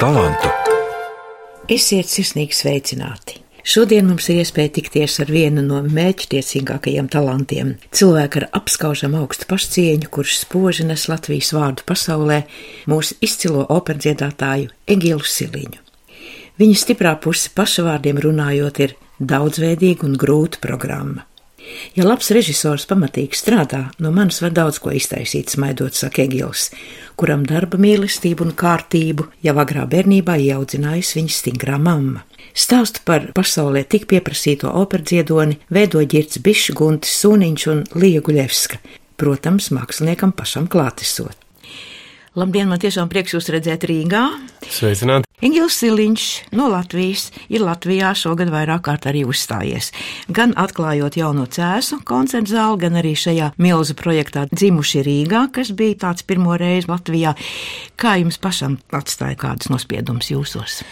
talantu. Esiet sirsnīgi sveicināti! Šodien mums ir iespēja tikties ar vienu no mērķtiecīgākajiem talantiem - cilvēku ar apskaužam augstu pašcieņu, kurš spoži nes Latvijas vārdu pasaulē, mūsu izcilo operdziedātāju Egilu Siliņu. Viņa stiprā puse pašavārdiem runājot ir daudzveidīga un grūta programma. Ja labs režisors pamatīgi strādā, no manis var daudz ko iztaisīt, smaidot, saka Egils, kuram darba mīlestību un kārtību jau agrā bērnībā ieaudzinājusi viņa stingrā mamma. Stāstu par pasaulē tik pieprasīto operu dziedoni veido ģirts Bišs, Guntis Sūniņš un Lija Guļevska, protams, māksliniekam pašam klātesot. Labdien, man tiešām prieks jūs redzēt Rīgā. Sveicināti! Ingils Siliņš no Latvijas ir Latvijā šogad vairāk kārt arī uzstājies. Gan atklājot jauno cēsu koncertu zāli, gan arī šajā milzu projektā dzimuši Rīgā, kas bija tāds pirmo reizi Latvijā. Kā jums pašam atstāja kādas nospiedumus jūsos?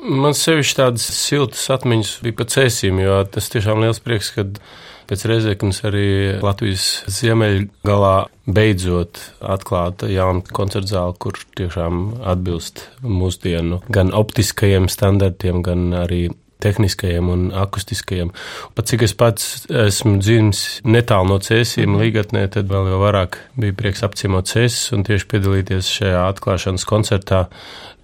Man sevišķi tādas siltas atmiņas bija pa cēsīm, jo tas tiešām liels prieks, kad pēc Reizeknas arī Latvijas ziemeļgalā beidzot atklāta jauna koncerta zāle, kur tiešām atbilst mūsdienu gan optiskajiem standartiem, gan arī tehniskajiem un akustiskajiem. Pat cik es pats esmu dzimis netālu no cēsīm līgatnē, tad vēl jau vairāk bija prieks apciemot cēsis un tieši piedalīties šajā atklāšanas koncertā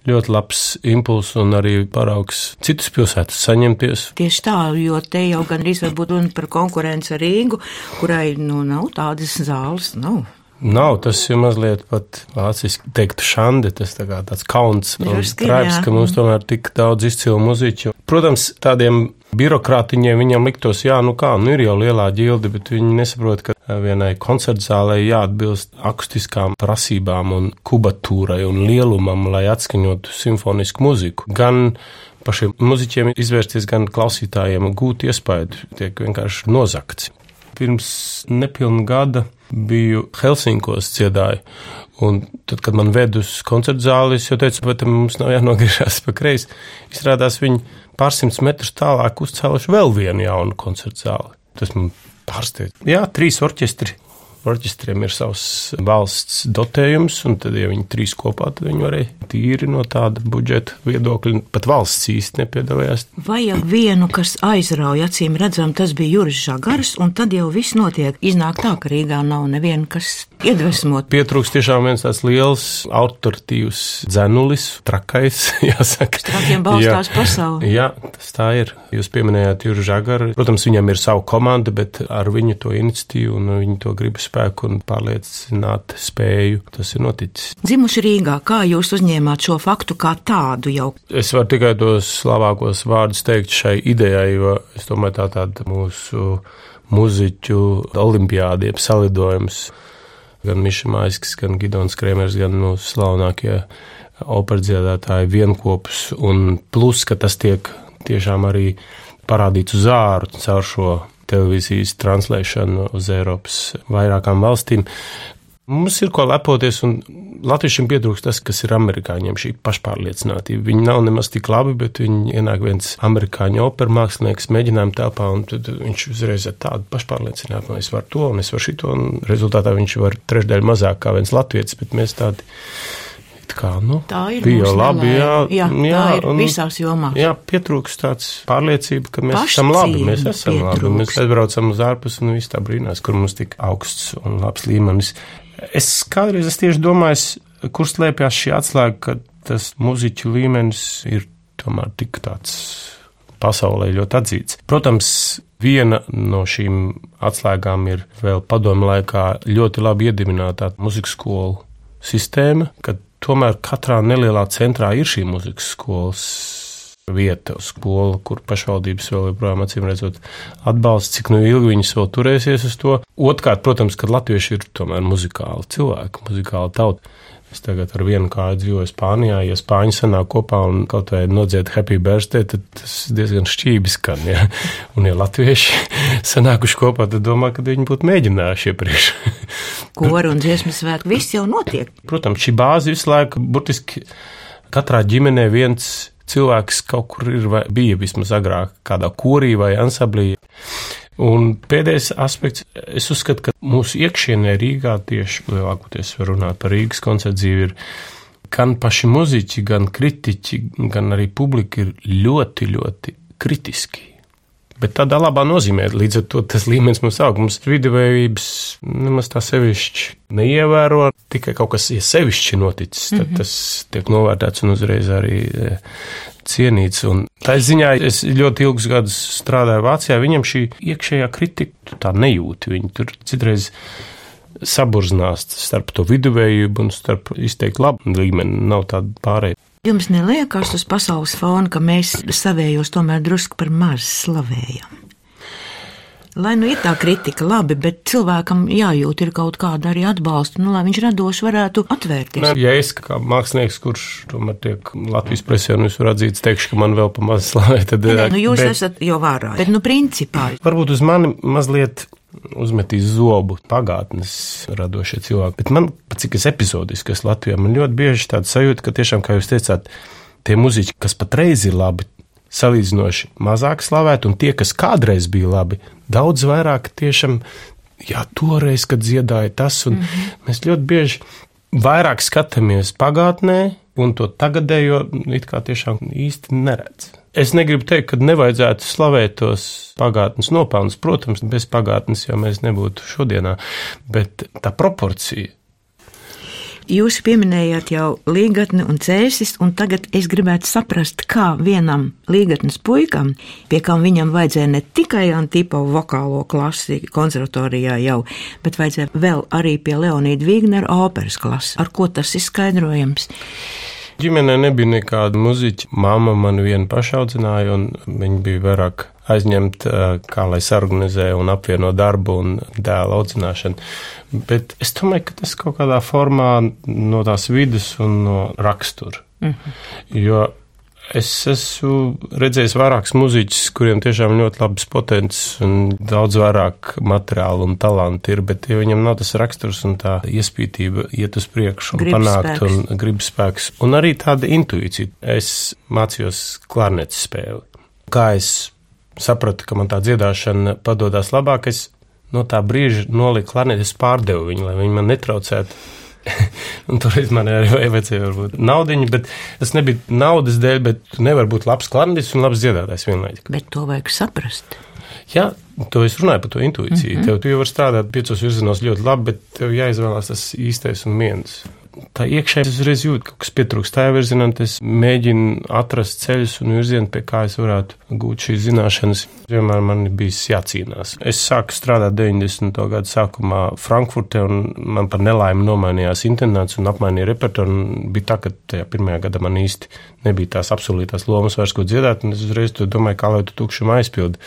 ļoti labs impulss un arī paraugs citas pilsētas saņemties. Tieši tā, jo te jau gandrīz var būt runa par konkurenci ar Rīgu, kurai nu nav tādas zāles. Nav. Nav tas jau mazliet pat vāciski teikt šandi, tas tā kā tāds kauns un traips, ka mums tomēr tik daudz izcilu muziķu. Protams, tādiem birokrātiņiem viņam liktos, jā, nu kā, nu ir jau lielā ģilde, bet viņi nesaprot, ka vienai koncertzālē jāatbilst akustiskām prasībām un kubatūrai un lielumam, lai atskaņotu simfonisku muziku. Gan pašiem muziķiem izvērsties, gan klausītājiem gūt iespēju, tiek vienkārši nozakts. Pirms nepilna gada biju Helsinkos dziedāju. Un tad, kad man ved uz koncertu zāli, es jau teicu, bet mums nav jānogriežas pa kreisi. Izrādās viņi pārsimts metrus tālāk uzcēluši vēl vienu jaunu koncertu zāli. Tas man pārsteidz. Jā, trīs orķestri orķestriem ir savs valsts dotējums, un tad, ja viņi trīs kopā, tad viņi varēja tīri no tāda budžeta viedokļa, pat valsts īsti nepiedalījās. Vajag vienu, kas aizrauja acīm redzam, tas bija Juris Žagars, un tad jau viss notiek. Iznāk tā, ka Rīgā nav neviena, kas iedvesmot. Pietrūks tiešām viens tāds liels autoritīvs dzenulis, trakais, jāsaka. Trakiem balstās jā, pasauli. Jā, tas tā ir. Jūs pieminējāt Juru Žagaru. Protams, viņam ir savu komandu, bet ar viņu to iniciatīvu un viņu to gribas spēku un pārliecināt spēju. Tas ir noticis. Dzimuši Rīgā, kā jūs uzņēmāt šo faktu kā tādu jau? Es varu tikai tos labākos vārdus teikt šai idejai, jo es domāju, tā tāda mūsu muziķu olimpiādiem salidojums. Gan Miša Maiskis, gan Gidons Kremers, gan mūsu slavenākie operdziedātāji vienopus, un plus, ka tas tiek tiešām arī parādīts uz āru caur šo televīzijas translēšanu uz Eiropas vairākām valstīm. Mums ir ko lepoties, un latviešiem pietrūkst tas, kas ir amerikāņiem, šī pašpārliecinātība. Viņi nav nemaz tik labi, bet viņi ienāk viens amerikāņu operas mākslinieks mēģinājuma telpā, un tad viņš uzreiz ir tādu pašpārliecinātu, ka es varu to, un es varu šito, un rezultātā viņš var trešdaļu mazāk kā viens latvietis, bet mēs tādi kā, nu, tā ir bija labi. Jā, jā, jā tā ir un, visās jomās. Jā, pietrūks tāds pārliecība, ka mēs Pašcīm esam labi, mēs esam pietrūks. labi. Mēs aizbraucam uz ārpusi un viss tā brīnās, kur mums tik augsts un labs līmenis. Es kādreiz es tieši domāju, kur slēpjas šī atslēga, ka tas muziķu līmenis ir tomēr tik tāds pasaulē ļoti atzīts. Protams, viena no šīm atslēgām ir vēl padomu laikā ļoti labi iedibinātā muzikas skolu sistēma, kad tomēr katrā nelielā centrā ir šī muzikas skolas vieta, skola, kur pašvaldības vēl joprojām acīm redzot atbalsta, cik nu ilgi viņas vēl turēsies uz to. Otkārt, protams, ka latvieši ir tomēr muzikāli cilvēki, muzikāli tauta. Es tagad ar vienu kāju dzīvoju Spānijā. Ja spāņi sanāk kopā un kaut vai nodzied happy birthday, tad tas diezgan šķīvi skan. Ja? Un, ja latvieši sanākuši kopā, tad domā, ka viņi būtu mēģinājuši iepriekš. Koru un dziesmu svētku viss jau notiek. Protams, šī bāze visu laiku, burtiski katrā ģimenē viens cilvēks kaut kur ir vai bija vismaz agrāk kādā korī vai ansamblī. Un pēdējais aspekts, es uzskatu, ka mūsu iekšienē Rīgā tieši lielākoties var runāt par Rīgas koncertu dzīvi, ir gan paši muziķi, gan kritiķi, gan arī publika ir ļoti, ļoti kritiski. Bet tādā labā nozīmē, līdz ar to tas līmenis mums aug. Mums viduvējības nemaz tā sevišķi neievēro, tikai kaut kas ja sevišķi noticis, tad mm -hmm. tas tiek novērtēts un uzreiz arī e, cienīts. Un tā ziņā es ļoti ilgus gadus strādāju Vācijā, viņam šī iekšējā kritika tā nejūti. Viņi tur citreiz saburznās starp to viduvējību un starp izteikti labu līmeni. Nav tāda pārējai. Jums neliekas uz pasaules fona, ka mēs savējos tomēr drusku par maz slavējam? Lai nu ir tā kritika, labi, bet cilvēkam jājūt ir kaut kāda arī atbalsta, nu, lai viņš radoši varētu atvērties. Ne, ja es kā mākslinieks, kurš tomēr tiek Latvijas presē un visur atzīts, teikšu, ka man vēl pa maz slavē, tad. Ne, nu, jūs bet, esat jau vārā, bet, nu, principā. Varbūt uz mani mazliet uzmetīs zobu pagātnes radošie cilvēki. Bet man, cik es epizodiski esmu Latvijā, man ļoti bieži tāda sajūta, ka tiešām, kā jūs teicāt, tie muzeķi, kas patreiz ir labi, salīdzinoši mazāk slavēti, un tie, kas kādreiz bija labi, daudz vairāk tiešām, jā, toreiz, kad dziedāja tas, un mm -hmm. mēs ļoti bieži vairāk skatāmies pagātnē, un to tagadējo it kā tiešām īsti neredz. Es negribu teikt, ka nevajadzētu slavēt tos pagātnes nopelnus. Protams, bez pagātnes jau mēs nebūtu šodienā, bet tā proporcija. Jūs pieminējāt jau līgatni un cēsis, un tagad es gribētu saprast, kā vienam līgatnes puikam, pie kam viņam vajadzēja ne tikai antipo vokālo klasi konservatorijā jau, bet vajadzēja vēl arī pie Leonīda Vīgnera operas klases. Ar ko tas ir skaidrojams? Ģimenē nebija nekāda muziķa. Māma man viena pašaudzināja, un viņa bija vairāk aizņemta, kā lai sarganizē un apvieno darbu un dēla audzināšanu. Bet es domāju, ka tas kaut kādā formā no tās vidas un no rakstura. -hmm. Jo Es esmu redzējis vairākus mūziķus, kuriem tiešām ļoti labs potenciāls un daudz vairāk materiālu un talantu ir, bet ja viņam nav tas raksturs un tā iespītība iet uz priekšu un gribas panākt spēks. un gribas spēks un arī tāda intuīcija. Es mācījos klarnetes spēli. Kā es sapratu, ka man tā dziedāšana padodas labāk, es no tā brīža noliku klarneti, es pārdevu viņu, lai viņi man netraucētu toreiz man arī vajadzēja varbūt naudiņu, bet tas nebija naudas dēļ, bet nevar būt labs klarnetis un labs dziedātājs vienlaicīgi. Bet to vajag saprast. Jā, to es runāju par to intuīciju. Mm -hmm. Tev tu jau var strādāt piecos virzienos ļoti labi, bet tev jāizvēlās tas īstais un viens tā iekšēji es uzreiz jūtu, ka kaut kas pietrūkst tajā virzienā, es mēģinu atrast ceļus un virzienu, pie kā es varētu gūt šīs zināšanas. Vienmēr man bija jācīnās. Es sāku strādāt 90. gadu sākumā Frankfurtē, un man par nelaimi nomainījās internāts un apmainīja repertuāru. Bija tā, ka tajā pirmajā gadā man īsti nebija tās absolūtās lomas vairs, ko dziedāt, un es uzreiz domāju, kā lai tu tukšumu aizpildi.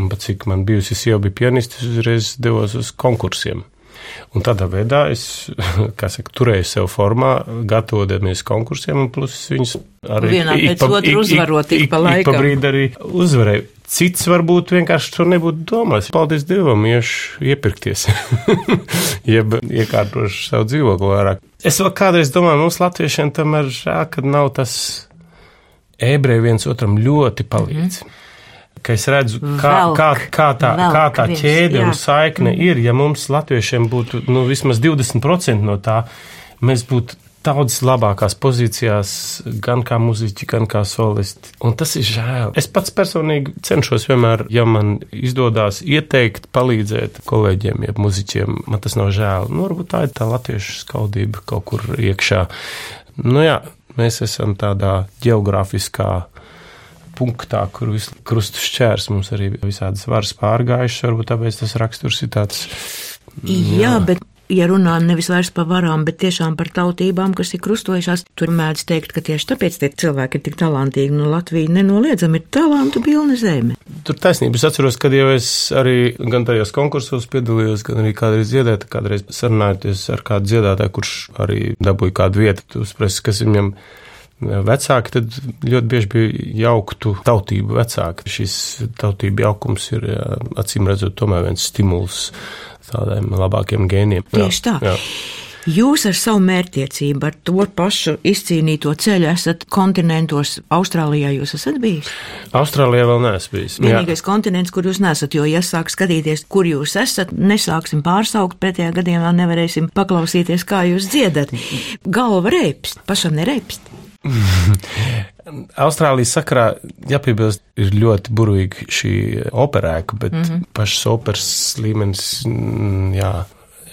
Un pat cik man bijusi sieva bija pianists, es uzreiz devos uz konkursiem. Un tādā veidā es saka, turēju sev formā, gatavoties konkursiem, un plus viņus arī vienā pēc otru uzvarot, ik pa laikam. Ik pa brīdi arī uzvarēju. Cits varbūt vienkārši to nebūtu domājis. Paldies Dievam, iešu iepirkties, jeb iekārtošu savu dzīvokli vairāk. Es vēl kādreiz domāju, mums latviešiem tomēr žēl, ka nav tas ebreji viens otram ļoti palīdz. Mm -hmm ka es redzu, kā, Velk, kā, kā tā, kā tā ķēde jā. un saikne ir. Ja mums latviešiem būtu nu, vismaz 20% no tā, mēs būtu daudz labākās pozīcijās, gan kā muzeķi, gan kā solisti. Un tas ir žēl. Es pats personīgi cenšos vienmēr, ja man izdodas ieteikt, palīdzēt kolēģiem, ja muzeķiem, man tas nav žēl. Nu, varbūt tā ir tā latviešu skaudība kaut kur iekšā. Nu jā, mēs esam tādā geogrāfiskā punktā, kur krustu šķērs mums arī visādas varas pārgājušas, varbūt tāpēc tas raksturs ir tāds. Jā, jā bet ja runājam nevis vairs par varām, bet tiešām par tautībām, kas ir krustojušās, tur mēdz teikt, ka tieši tāpēc tie cilvēki ir tik talantīgi. Nu, Latvija nenoliedzami ir talantu pilna zeme. Tur taisnība. Es atceros, kad jau es arī gan tajos konkursos piedalījos, gan arī kādreiz dziedāju, kādreiz sarunājoties ar kādu dziedātāju, kurš arī dabūja kādu vietu uz preses, kas viņam ir vecāki, tad ļoti bieži bija jauktu tautību vecāki. Šis tautību jaukums ir acīm redzot tomēr viens stimuls tādiem labākiem gēniem. Tieši tā. Jā. Jūs ar savu mērķtiecību, ar to pašu izcīnīto ceļu esat kontinentos. Austrālijā jūs esat bijis? Austrālijā vēl neesmu bijis. Vienīgais Jā. kontinents, kur jūs nesat, jo, ja sāk skatīties, kur jūs esat, nesāksim pārsaukt, pretējā gadījumā nevarēsim paklausīties, kā jūs dziedat. Galva reipst, pašam nereipst. Austrālijas sakarā jāpiebilst, ir ļoti burvīga šī operēka, bet mm -hmm. pašas operas līmenis, mm, jā,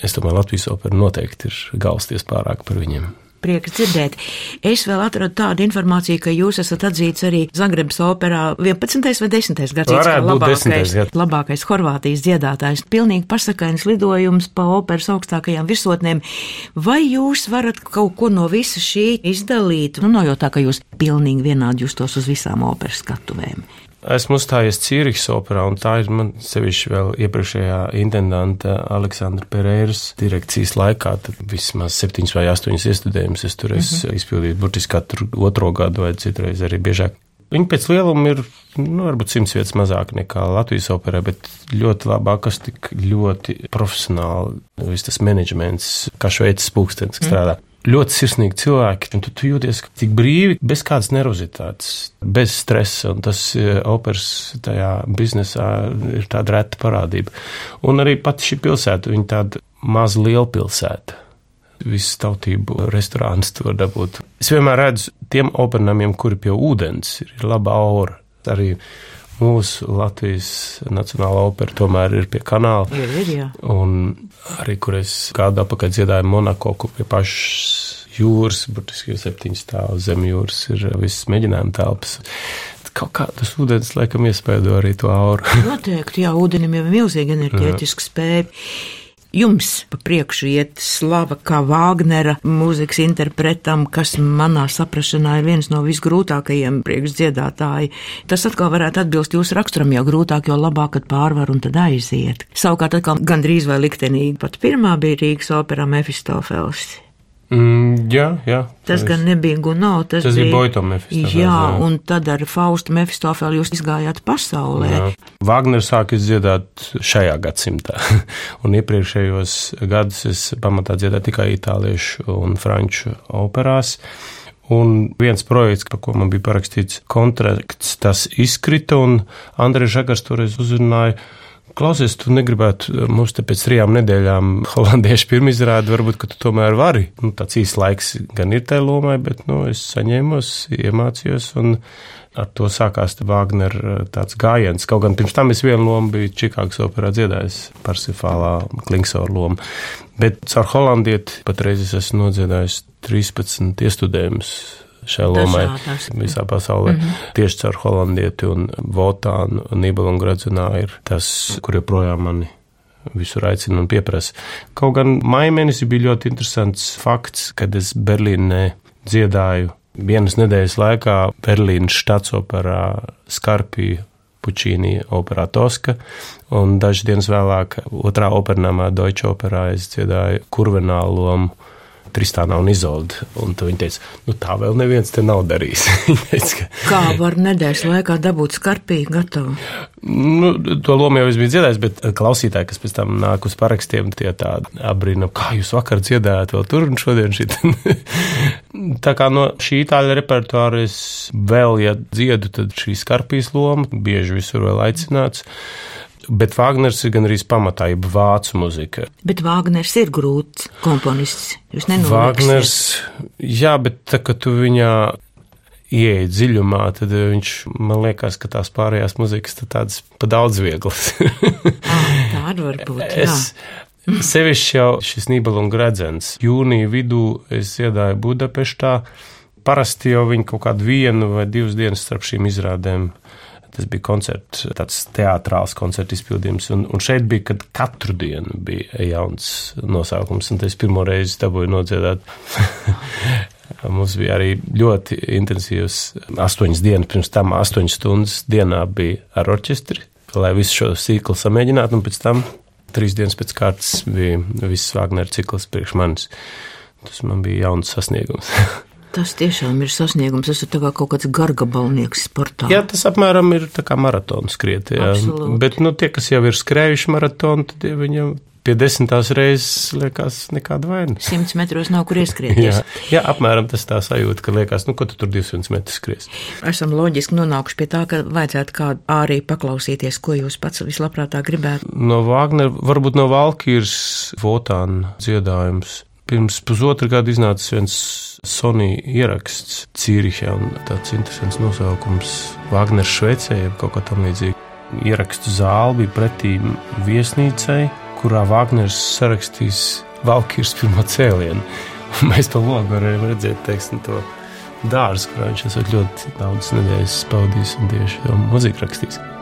es domāju, Latvijas opera noteikti ir galsties pārāk par viņiem. Prieks dzirdēt. Es vēl atradu tādu informāciju, ka jūs esat atzīts arī Zagrebas operā 11. vai 10. gadsimts kā labākais, labākais Horvātijas dziedātājs. Pilnīgi pasakainas lidojums pa operas augstākajām virsotnēm. Vai jūs varat kaut ko no visa šī izdalīt? Nu, nav jau tā, ka jūs pilnīgi vienādi justos uz visām operas skatuvēm. Esmu uzstājies Cīrihas operā, un tā ir man sevišķi vēl iepriekšējā intendanta Aleksandra Pereiras direkcijas laikā. Tad vismaz septiņas vai astoņas iestudējumus es tur mm -hmm. izpildījis burtiski katru otro gadu vai citreiz arī biežāk. Viņi pēc lieluma ir, nu, varbūt simts vietas mazāk nekā Latvijas operā, bet ļoti labi akustika, ļoti profesionāli, viss tas menedžments, kā šveicis pūkstens, kas mm. strādā ļoti sirsnīgi cilvēki, un tu, tu jūties tik brīvi, bez kādas nervozitātes, bez stresa, tas e, operas tajā biznesā ir tāda reta parādība. Un arī pati šī pilsēta, viņa tāda maza liela pilsēta. Visas tautību restorāns to var dabūt. Es vienmēr redzu tiem operāniem, kuri pie ūdens ir laba aura. Arī mūsu Latvijas Nacionālā opera tomēr ir pie kanāla. Ir, ir, jā. Un arī, kur es kādu apakaļ dziedāju Monako, kur pie pašas jūras, burtiski jau septiņas stāv zem jūras, ir visas mēģinājuma telpas. Kaut kā tas ūdens, laikam, iespēdo arī to auru. Noteikti, jā, ūdenim jau ir milzīga enerģētiska spēja. Jums pa priekšu iet slava kā Vāgnera mūzikas interpretam, kas manā saprašanā ir viens no visgrūtākajiem priekšdziedātāji. Tas atkal varētu atbilst jūsu raksturam, jo grūtāk, jo labāk, kad pārvar un tad aiziet. Savukārt atkal gandrīz vai liktenīgi pat pirmā bija Rīgas operā Mefistofels. Mm, jā, jā. Tas es... gan nebija Guno, tas, tas bija Boito Mefistofels. Jā, jā, un tad ar Faustu Mefistofelu jūs izgājāt pasaulē. Jā. Vāgners sāk dziedāt šajā gadsimtā, un iepriekšējos gadus es pamatā dziedāju tikai itāliešu un franču operās. Un viens projekts, par ko man bija parakstīts kontrakts, tas izkrita, un Andrejs Žagars toreiz uzrunāja Klausies, tu negribētu eh, mums te pēc trijām nedēļām holandiešu pirmizrādi, varbūt, ka tu tomēr vari. Nu, tāds īsts laiks gan ir tai lomai, bet, nu, es saņēmos, iemācījos un ar to sākās Wagner eh, tāds gājiens. Kaut gan pirms tam es vienu lomu biju Čikāgas operā dziedājis, Parsifālā Klingsora lomu. Bet caur holandieti patreiz es esmu nodziedājis 13 iestudējumus šai lomai visā pasaulē. Mm -hmm. Tieši caur holandieti un Votānu un Nībelu un Gradzunā ir tas, kur joprojām mani visur aicina un pieprasa. Kaut gan maija mēnesī bija ļoti interesants fakts, kad es Berlīnē dziedāju vienas nedēļas laikā Berlīnas štatsoperā Skarpiju Pučīnī operā Toska, un dažas dienas vēlāk otrā opernāmā Deutsche operā es dziedāju kurvenālu lomu Tristānā un Izolda. Un viņa teica, nu tā vēl neviens te nav darījis. teica, ka... Kā var nedēļas laikā dabūt skarpīgi gatavu? Nu, to lomu jau es biju dziedājis, bet klausītāji, kas pēc tam nāk uz parakstiem, tie tādi abrīna, kā jūs vakar dziedājāt vēl tur un šodien šit. tā kā no šī itāļa repertuāra es vēl, ja dziedu, tad šī skarpijas loma bieži visur vēl aicināts. Bet Vāgners ir gan arī pamatā, jau vācu muzika. Bet Vāgners ir grūts komponists. Jūs nenoliksiet. Vāgners, jā, bet tā, ka tu viņā ieeja dziļumā, tad viņš man liekas, ka tās pārējās muzikas tādas pa daudz vieglas. ah, tā arī var būt. Es, Sevišķi jau šis Nībela un Gredzens. Jūnija vidū es iedāju Budapeštā. Parasti jau viņi kaut kādu vienu vai divas dienas starp šīm izrādēm Tas bija koncerts, tāds teātrāls koncerta izpildījums. Un, un šeit bija, kad katru dienu bija jauns nosaukums, un es pirmo reizi dabūju nodziedāt. Mums bija arī ļoti intensīvs astoņas dienas, pirms tam astoņas stundas dienā bija ar orķestri, lai visu šo sīklu samēģinātu, un pēc tam trīs dienas pēc kārtas bija viss Vāgnera cikls priekš manis. Tas man bija jauns sasniegums. Tas tiešām ir sasniegums. Tas ir kā kaut kāds gargabalnieks sportā. Jā, tas apmēram ir tā kā maratons skriet. Jā. Absolūti. Bet, nu, tie, kas jau ir skrējuši maratonu, tad viņam pie desmitās reizes liekas nekāda vaina. Simts metros nav kur ieskrieties. jā, jā, apmēram tas tā sajūta, ka liekas, nu, ko tu tur 200 metrus skries. Esam loģiski nonākuši pie tā, ka vajadzētu kādu arī paklausīties, ko jūs pats vislabprātāk gribētu. No Vāgner, varbūt no Valkīras Votāna dziedājums. Pirms pusotra gada iznāca viens Sony ieraksts Cīrihē, un tāds interesants nosaukums - Wagner Šveicē, jeb kaut kā tam līdzīga. Ierakstu zāle bija pretī viesnīcai, kurā Wagners sarakstīs Valkīras pirmo cēlienu. Mēs pa logu varējām redzēt, teiksim, to dārzu, kurā viņš esat ļoti daudz nedēļas pavadījis un tieši mūziku rakstījis.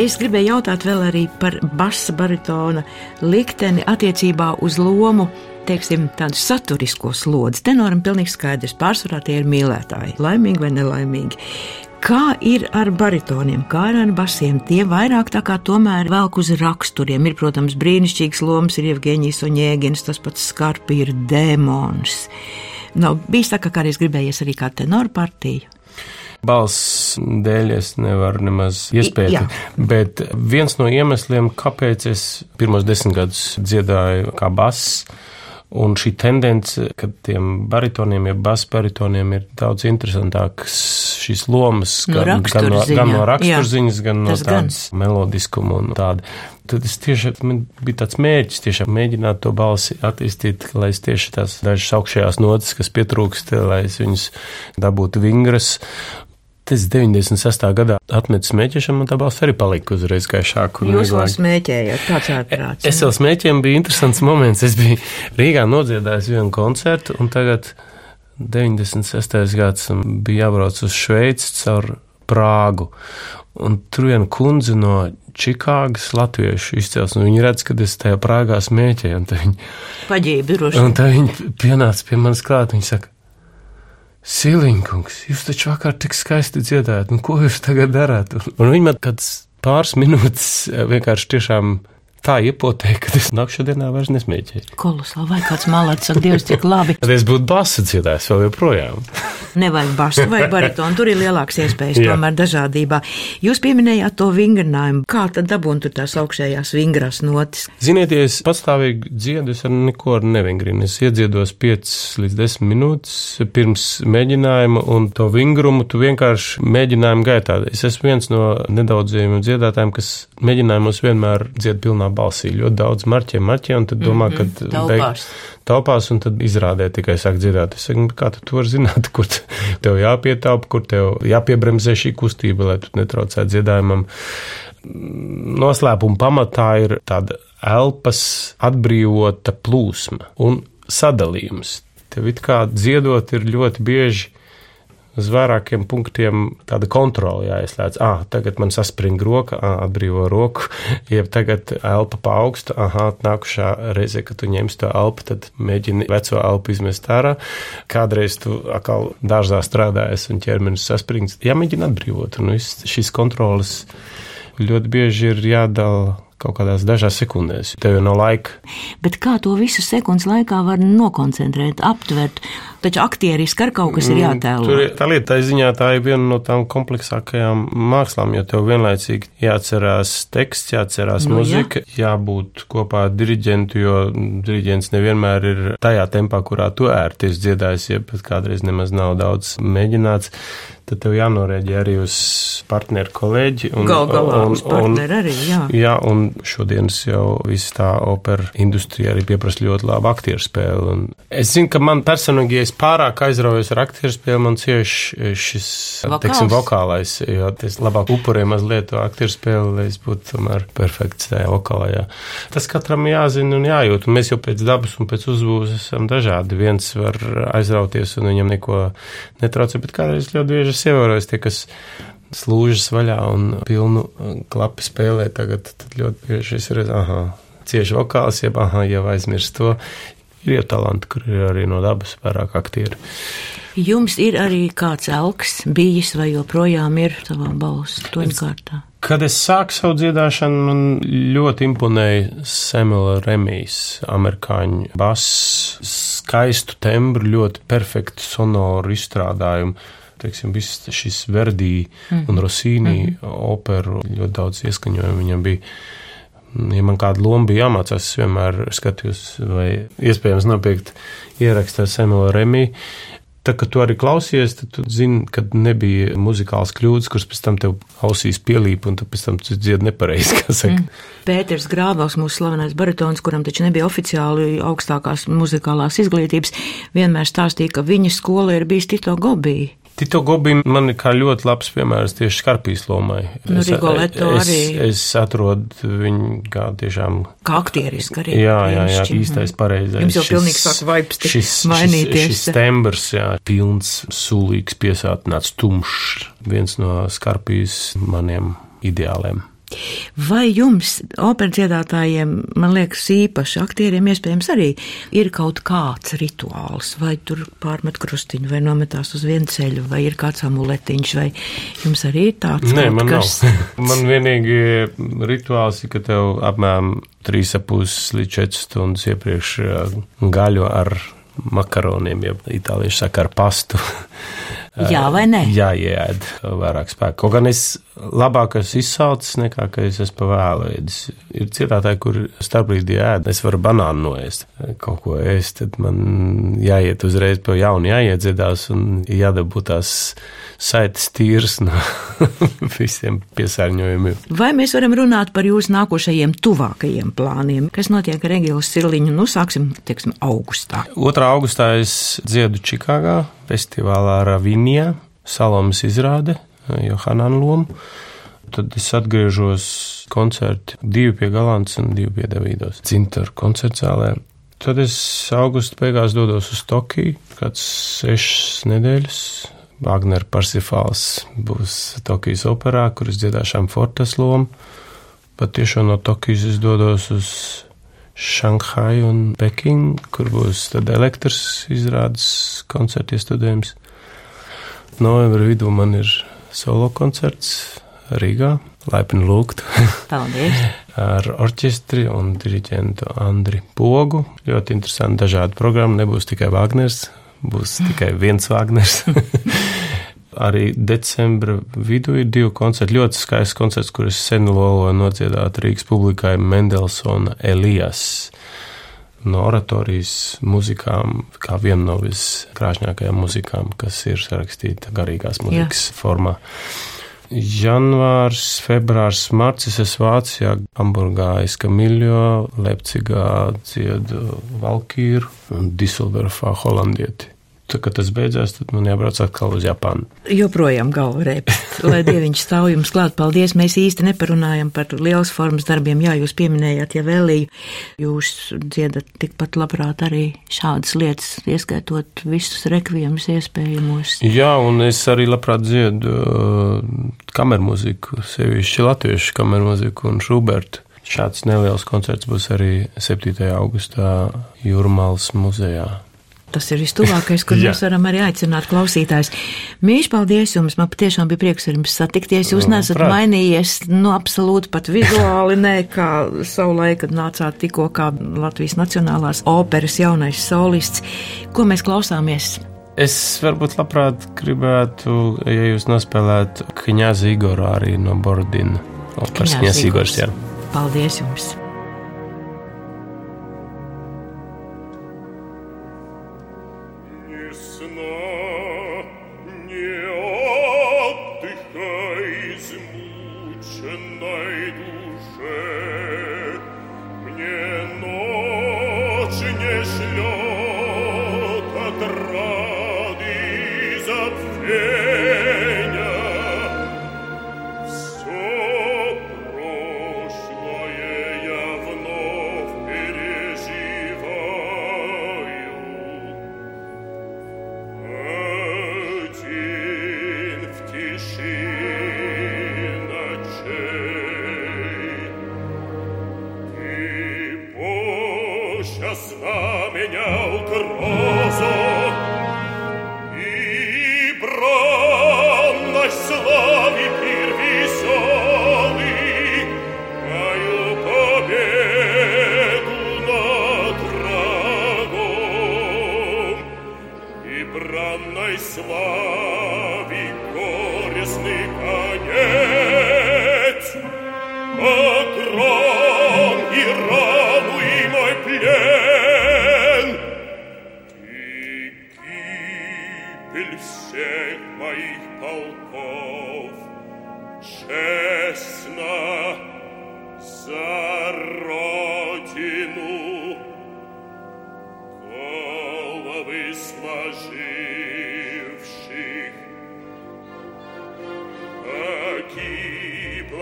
Es gribēju jautāt vēl arī par basa baritona likteni attiecībā uz lomu, teiksim, tādu saturisko slodzi. Tenoram pilnīgi skaidrs, pārsvarā tie ir mīlētāji, laimīgi vai nelaimīgi. Kā ir ar baritoniem, kā ir ar basiem? Tie vairāk tā kā tomēr velk uz raksturiem. Ir, protams, brīnišķīgs lomas, ir Evgeņijs un Jēgins, tas pats skarpi ir dēmons. Nav bijis tā, ka kādreiz gribējies arī kā tenoru partiju balss dēļ es nevaru nemaz iespēt. Jā. Bet viens no iemesliem, kāpēc es pirmos desmit gadus dziedāju kā bass, Un šī tendence, ka tiem baritoniem, ja basu baritoniem ir daudz interesantākas šīs lomas, no gan, gan gan no raksturziņas, Jā, gan no tādas melodiskuma un tāda. Tad es tieši, man bija tāds mērķis tiešām mēģināt to balsi attīstīt, lai es tieši tās dažas augšējās notas, kas pietrūkst, lai es viņus dabūtu vingras Es 96. gadā atmetu smēķēšanu, un tā balss arī palika uzreiz gaišāka. Jūs vēl smēķējāt, tāds ārprāts. Es vēl smēķēju, bija interesants moments. Es biju Rīgā nodziedājis vienu koncertu, un tagad 96. gads bija jābrauc uz Šveici caur Prāgu. Un tur viena kundze no Čikāgas latviešu izcelsmes. Viņi redz, ka es tajā Prāgā smēķēju. Viņi paģībi droši. Un tā viņi pienāca pie manis klāt. Viņi saka, Siliņkungs, jūs taču vakar tik skaisti dziedājat, nu ko jūs tagad darāt? Un viņi man kāds pāris minūtes vienkārši tiešām tā iepotēja, ka es nākamā dienā vairs nesmēķēju. Kolosāli, vai kāds malāts saka, Dievs, cik labi. Tad es būtu basu dziedājis vēl joprojām. Nevajag basu, vajag baritonu, tur ir lielāks iespējas tomēr dažādībā. Jūs pieminējāt to vingrinājumu. Kā tad dabūt tur tās augšējās vingras notis? Ziniet, ja es pastāvīgi dziedu, es ar neko nevingrinu. Es iedziedos 5 līdz 10 minūtes pirms mēģinājuma, un to vingrumu tu vienkārši mēģinājumu gaitā. Es esmu viens no nedaudzajiem dziedātājiem, kas mēģinājumos vienmēr dzied pilnā balsī. Ļoti daudz marķē, marķē, un tad domā, mm -hmm, ka taupās. Taupās, un tad izrādē tikai sāk dzirdēt. Es saku, kā tu vari zināt, kur tev jāpietaupa, kur tev jāpiebremzē šī kustība, lai tu netraucētu dziedājumam. Noslēpuma pamatā ir tāda elpas atbrīvota plūsma un sadalījums. Tev it kā dziedot ir ļoti bieži uz vairākiem punktiem tāda kontrola jāieslēdz. Ah, tagad man saspring roka, ah, atbrīvo roku, jeb tagad elpa paaugsta, ah, nākušā reize, kad tu ņemsi to elpu, tad mēģini veco elpu izmest ārā. Kādreiz tu atkal dārzā strādājies un ķermenis saspringts. Jāmēģina atbrīvot, un viss šīs kontrolas ļoti bieži ir jādala kaut kādās dažās sekundēs. Tev jau nav laika. Bet kā to visu sekundes laikā var nokoncentrēt, aptvert? Taču aktieriski ar kaut kas ir jātēlo. Tur ir tā lieta, tā ziņā tā ir viena no tām kompleksākajām mākslām, jo tev vienlaicīgi jāatcerās teksts, jāatcerās nu, muzika, jā. jābūt kopā ar diriģentu, jo diriģents nevienmēr ir tajā tempā, kurā tu ērties dziedājis, ja pat kādreiz nemaz nav daudz mēģināts tad tev jānorēģē arī uz partneru kolēģi. Un, Gal galā un, uz partneri arī, jā. Jā, un šodienas jau viss tā opera industrija arī pieprasa ļoti labu aktieru spēli. Un es zinu, ka man personīgi, ja es pārāk aizraujos ar aktieru spēli, man cieši šis, Vokāls. teiksim, vokālais, jo es labāk upurēju mazliet to aktieru spēli, lai es būtu tomēr perfekts tajā vokālajā. Tas katram jāzina un jājūt, un mēs jau pēc dabas un pēc uzbūves esam dažādi. Viens var aizrauties un viņam neko netraucē, bet kādreiz ļoti bieži es ievēroju, tie, kas slūžas vaļā un pilnu uh, klapu spēlē, tagad ļoti bieži es redzu, aha, cieši vokāls, jeb, aha, jau aizmirst to. Ir talanti, kur ir arī no dabas vairāk aktieri. Jums ir arī kāds elks bijis vai joprojām ir savā balss toņkārtā? Kad es sāku savu dziedāšanu, man ļoti imponēja Samuela Remijs, amerikāņu bass, skaistu tembru, ļoti perfektu sonoru izstrādājumu teiksim, viss šis Verdī mm. un Rosīnī mm -hmm. operu ļoti daudz ieskaņojumu viņam bija. Ja man kāda loma bija jāmācās, es vienmēr skatījos, vai iespējams nopirkt ierakstu ar Samuelu Remiju. Tā kā tu arī klausies, tad tu zini, ka nebija muzikāls kļūdas, kuras pēc tam tev ausīs pielīp, un tu pēc tam dziedi nepareizi, kā saka. Mm. Pēters Grāvals, mūsu slavenais baritons, kuram taču nebija oficiāli augstākās muzikālās izglītības, vienmēr stāstīja, ka viņa skola ir bijis Tito Gobī. Tito Gobim man ir kā ļoti labs piemērs tieši Skarpijas lomai. Nu, es, Rigoleto es, arī. Es atrodu viņu kā tiešām. Kā aktieriski arī. Jā, jā, jā, īstais pareizais. Jums jau šis, pilnīgi sāk vibes šis, mainīties. Šis, šis tembrs, jā, pilns, sulīgs, piesātināts, tumšs, viens no Skarpijas maniem ideāliem. Vai jums, operas dziedātājiem, man liekas, īpaši aktieriem, iespējams, arī ir kaut kāds rituāls, vai tur pārmet krustiņu, vai nometās uz vienu ceļu, vai ir kāds amuletiņš, vai jums arī ir tāds? Nē, man kas... nav. man vienīgi rituāls ir, ka tev apmēram 3,5 līdz 4 stundas iepriekš gaļo ar makaroniem, ja itālieši saka ar pastu. Jā vai nē? Jā, ēd vairāk spēku. Kaut gan es labāk esmu izsalcis nekā, es esmu pavēlējis. Ir citātāji, kur starpbrīdī ēd, es varu banānu noēst, kaut ko ēst, tad man jāiet uzreiz pa jaunu, jāiedzedās un jādabū tās saites tīrs no visiem piesārņojumiem. Vai mēs varam runāt par jūsu nākošajiem tuvākajiem plāniem? Kas notiek ar Egīlas Sirliņu? Nu, sāksim, teiksim, augustā. 2. augustā es dziedu Čikāgā festivālā Ravinijā, Salomas izrāde, Johanan lomu. Tad es atgriežos koncerti divi pie Galants un divi pie Davīdos. Cintaru koncertzālē. Tad es augusta beigās dodos uz Tokiju, kāds sešas nedēļas Wagner Parsifāls būs Tokijas operā, kur es dziedāšu Fortes lomu. Pat tiešām no Tokijas es dodos uz Šanhaju un Pekinu, kur būs tad elektrs izrādes koncertu iestudējums. Novembra vidū man ir solo koncerts Rīgā, laipni lūgt. Paldies! Ar orķestri un diriģentu Andri Pogu. Ļoti interesanti dažādi programma, nebūs tikai Wagners, būs tikai viens Wagners. Arī decembra vidū ir divi koncerti. Ļoti skaists koncerts, kurus sen loloju nodziedāt Rīgas publikai Mendelsona Elijas. No oratorijas muzikām, kā viena no viskrāšņākajām muzikām, kas ir sarakstīta garīgās muzikas Jā. formā. Janvārs, februārs, marcis es Vācijā, Hamburgā, Eskamiljo, Lepcigā dziedu Valkīru un Diselberfā holandieti. Tad, kad tas beidzās, tad man jābrauc atkal uz Japānu. Joprojām galva rēpst, lai dieviņš stāv jums klāt. Paldies, mēs īsti neparunājam par lielas formas darbiem. Jā, jūs pieminējāt, ja vēlīju, jūs dziedat tikpat labprāt arī šādas lietas, ieskaitot visus rekviemus iespējamos. Jā, un es arī labprāt dziedu uh, kamermuziku, sevišķi latviešu kamermuziku un Šubertu. Šāds neliels koncerts būs arī 7. augustā Jūrmālas muzejā. Tas ir vistuvākais, kur mēs varam arī aicināt klausītājus. Mīļš, paldies jums! Man patiešām bija prieks ar jums satikties. Jūs nesat Prāt. mainījies, nu, absolūti pat vizuāli, nē, kā savulaik, kad nācāt tikko kā Latvijas Nacionālās operas jaunais solists. Ko mēs klausāmies? Es varbūt labprāt gribētu, ja jūs nospēlētu Kņāzi Igoru arī no Bordina. Operas Kņāzi Igors, jā. Paldies jums!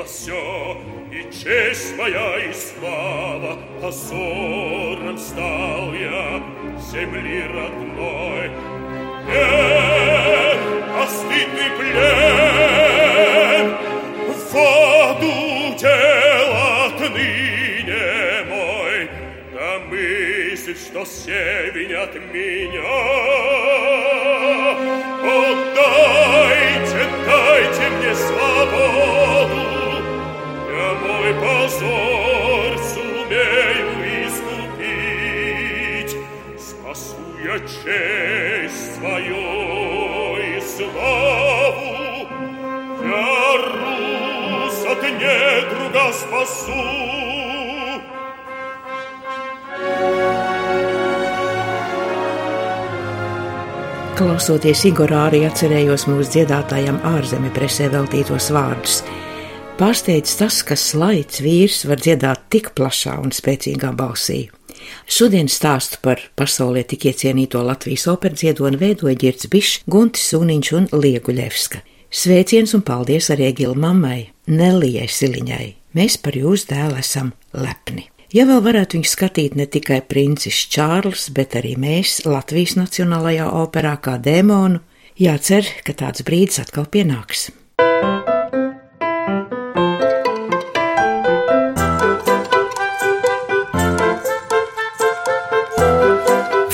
Все, и честь моя, и слава, позором стал я земли родной. Эх, постыдный плен, что все винят меня. Отдайте, дайте мне свободу, мой позор сумею искупить, спасу я честь свою и славу, я Рус от недруга спасу. Klausoties Igorā, arī atcerējos mūsu dziedātājam ārzemju presē veltītos vārdus. Pārsteidz tas, ka slaids vīrs var dziedāt tik plašā un spēcīgā balsī. Šodien stāstu par pasaulē tik iecienīto Latvijas operas dziedoni veidoja Girts Bišs, Guntis Suniņš un Lieguļevska. Sveiciens un paldies arī Gila mammai, Nelijai Siliņai. Mēs par jūsu dēlu esam lepni. Ja vēl varētu viņu skatīt ne tikai princis Čārls, bet arī mēs Latvijas Nacionālajā operā kā dēmonu, jācer, ka tāds brīdis atkal pienāks.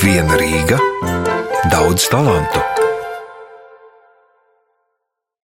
Viena Rīga, daudz talantu.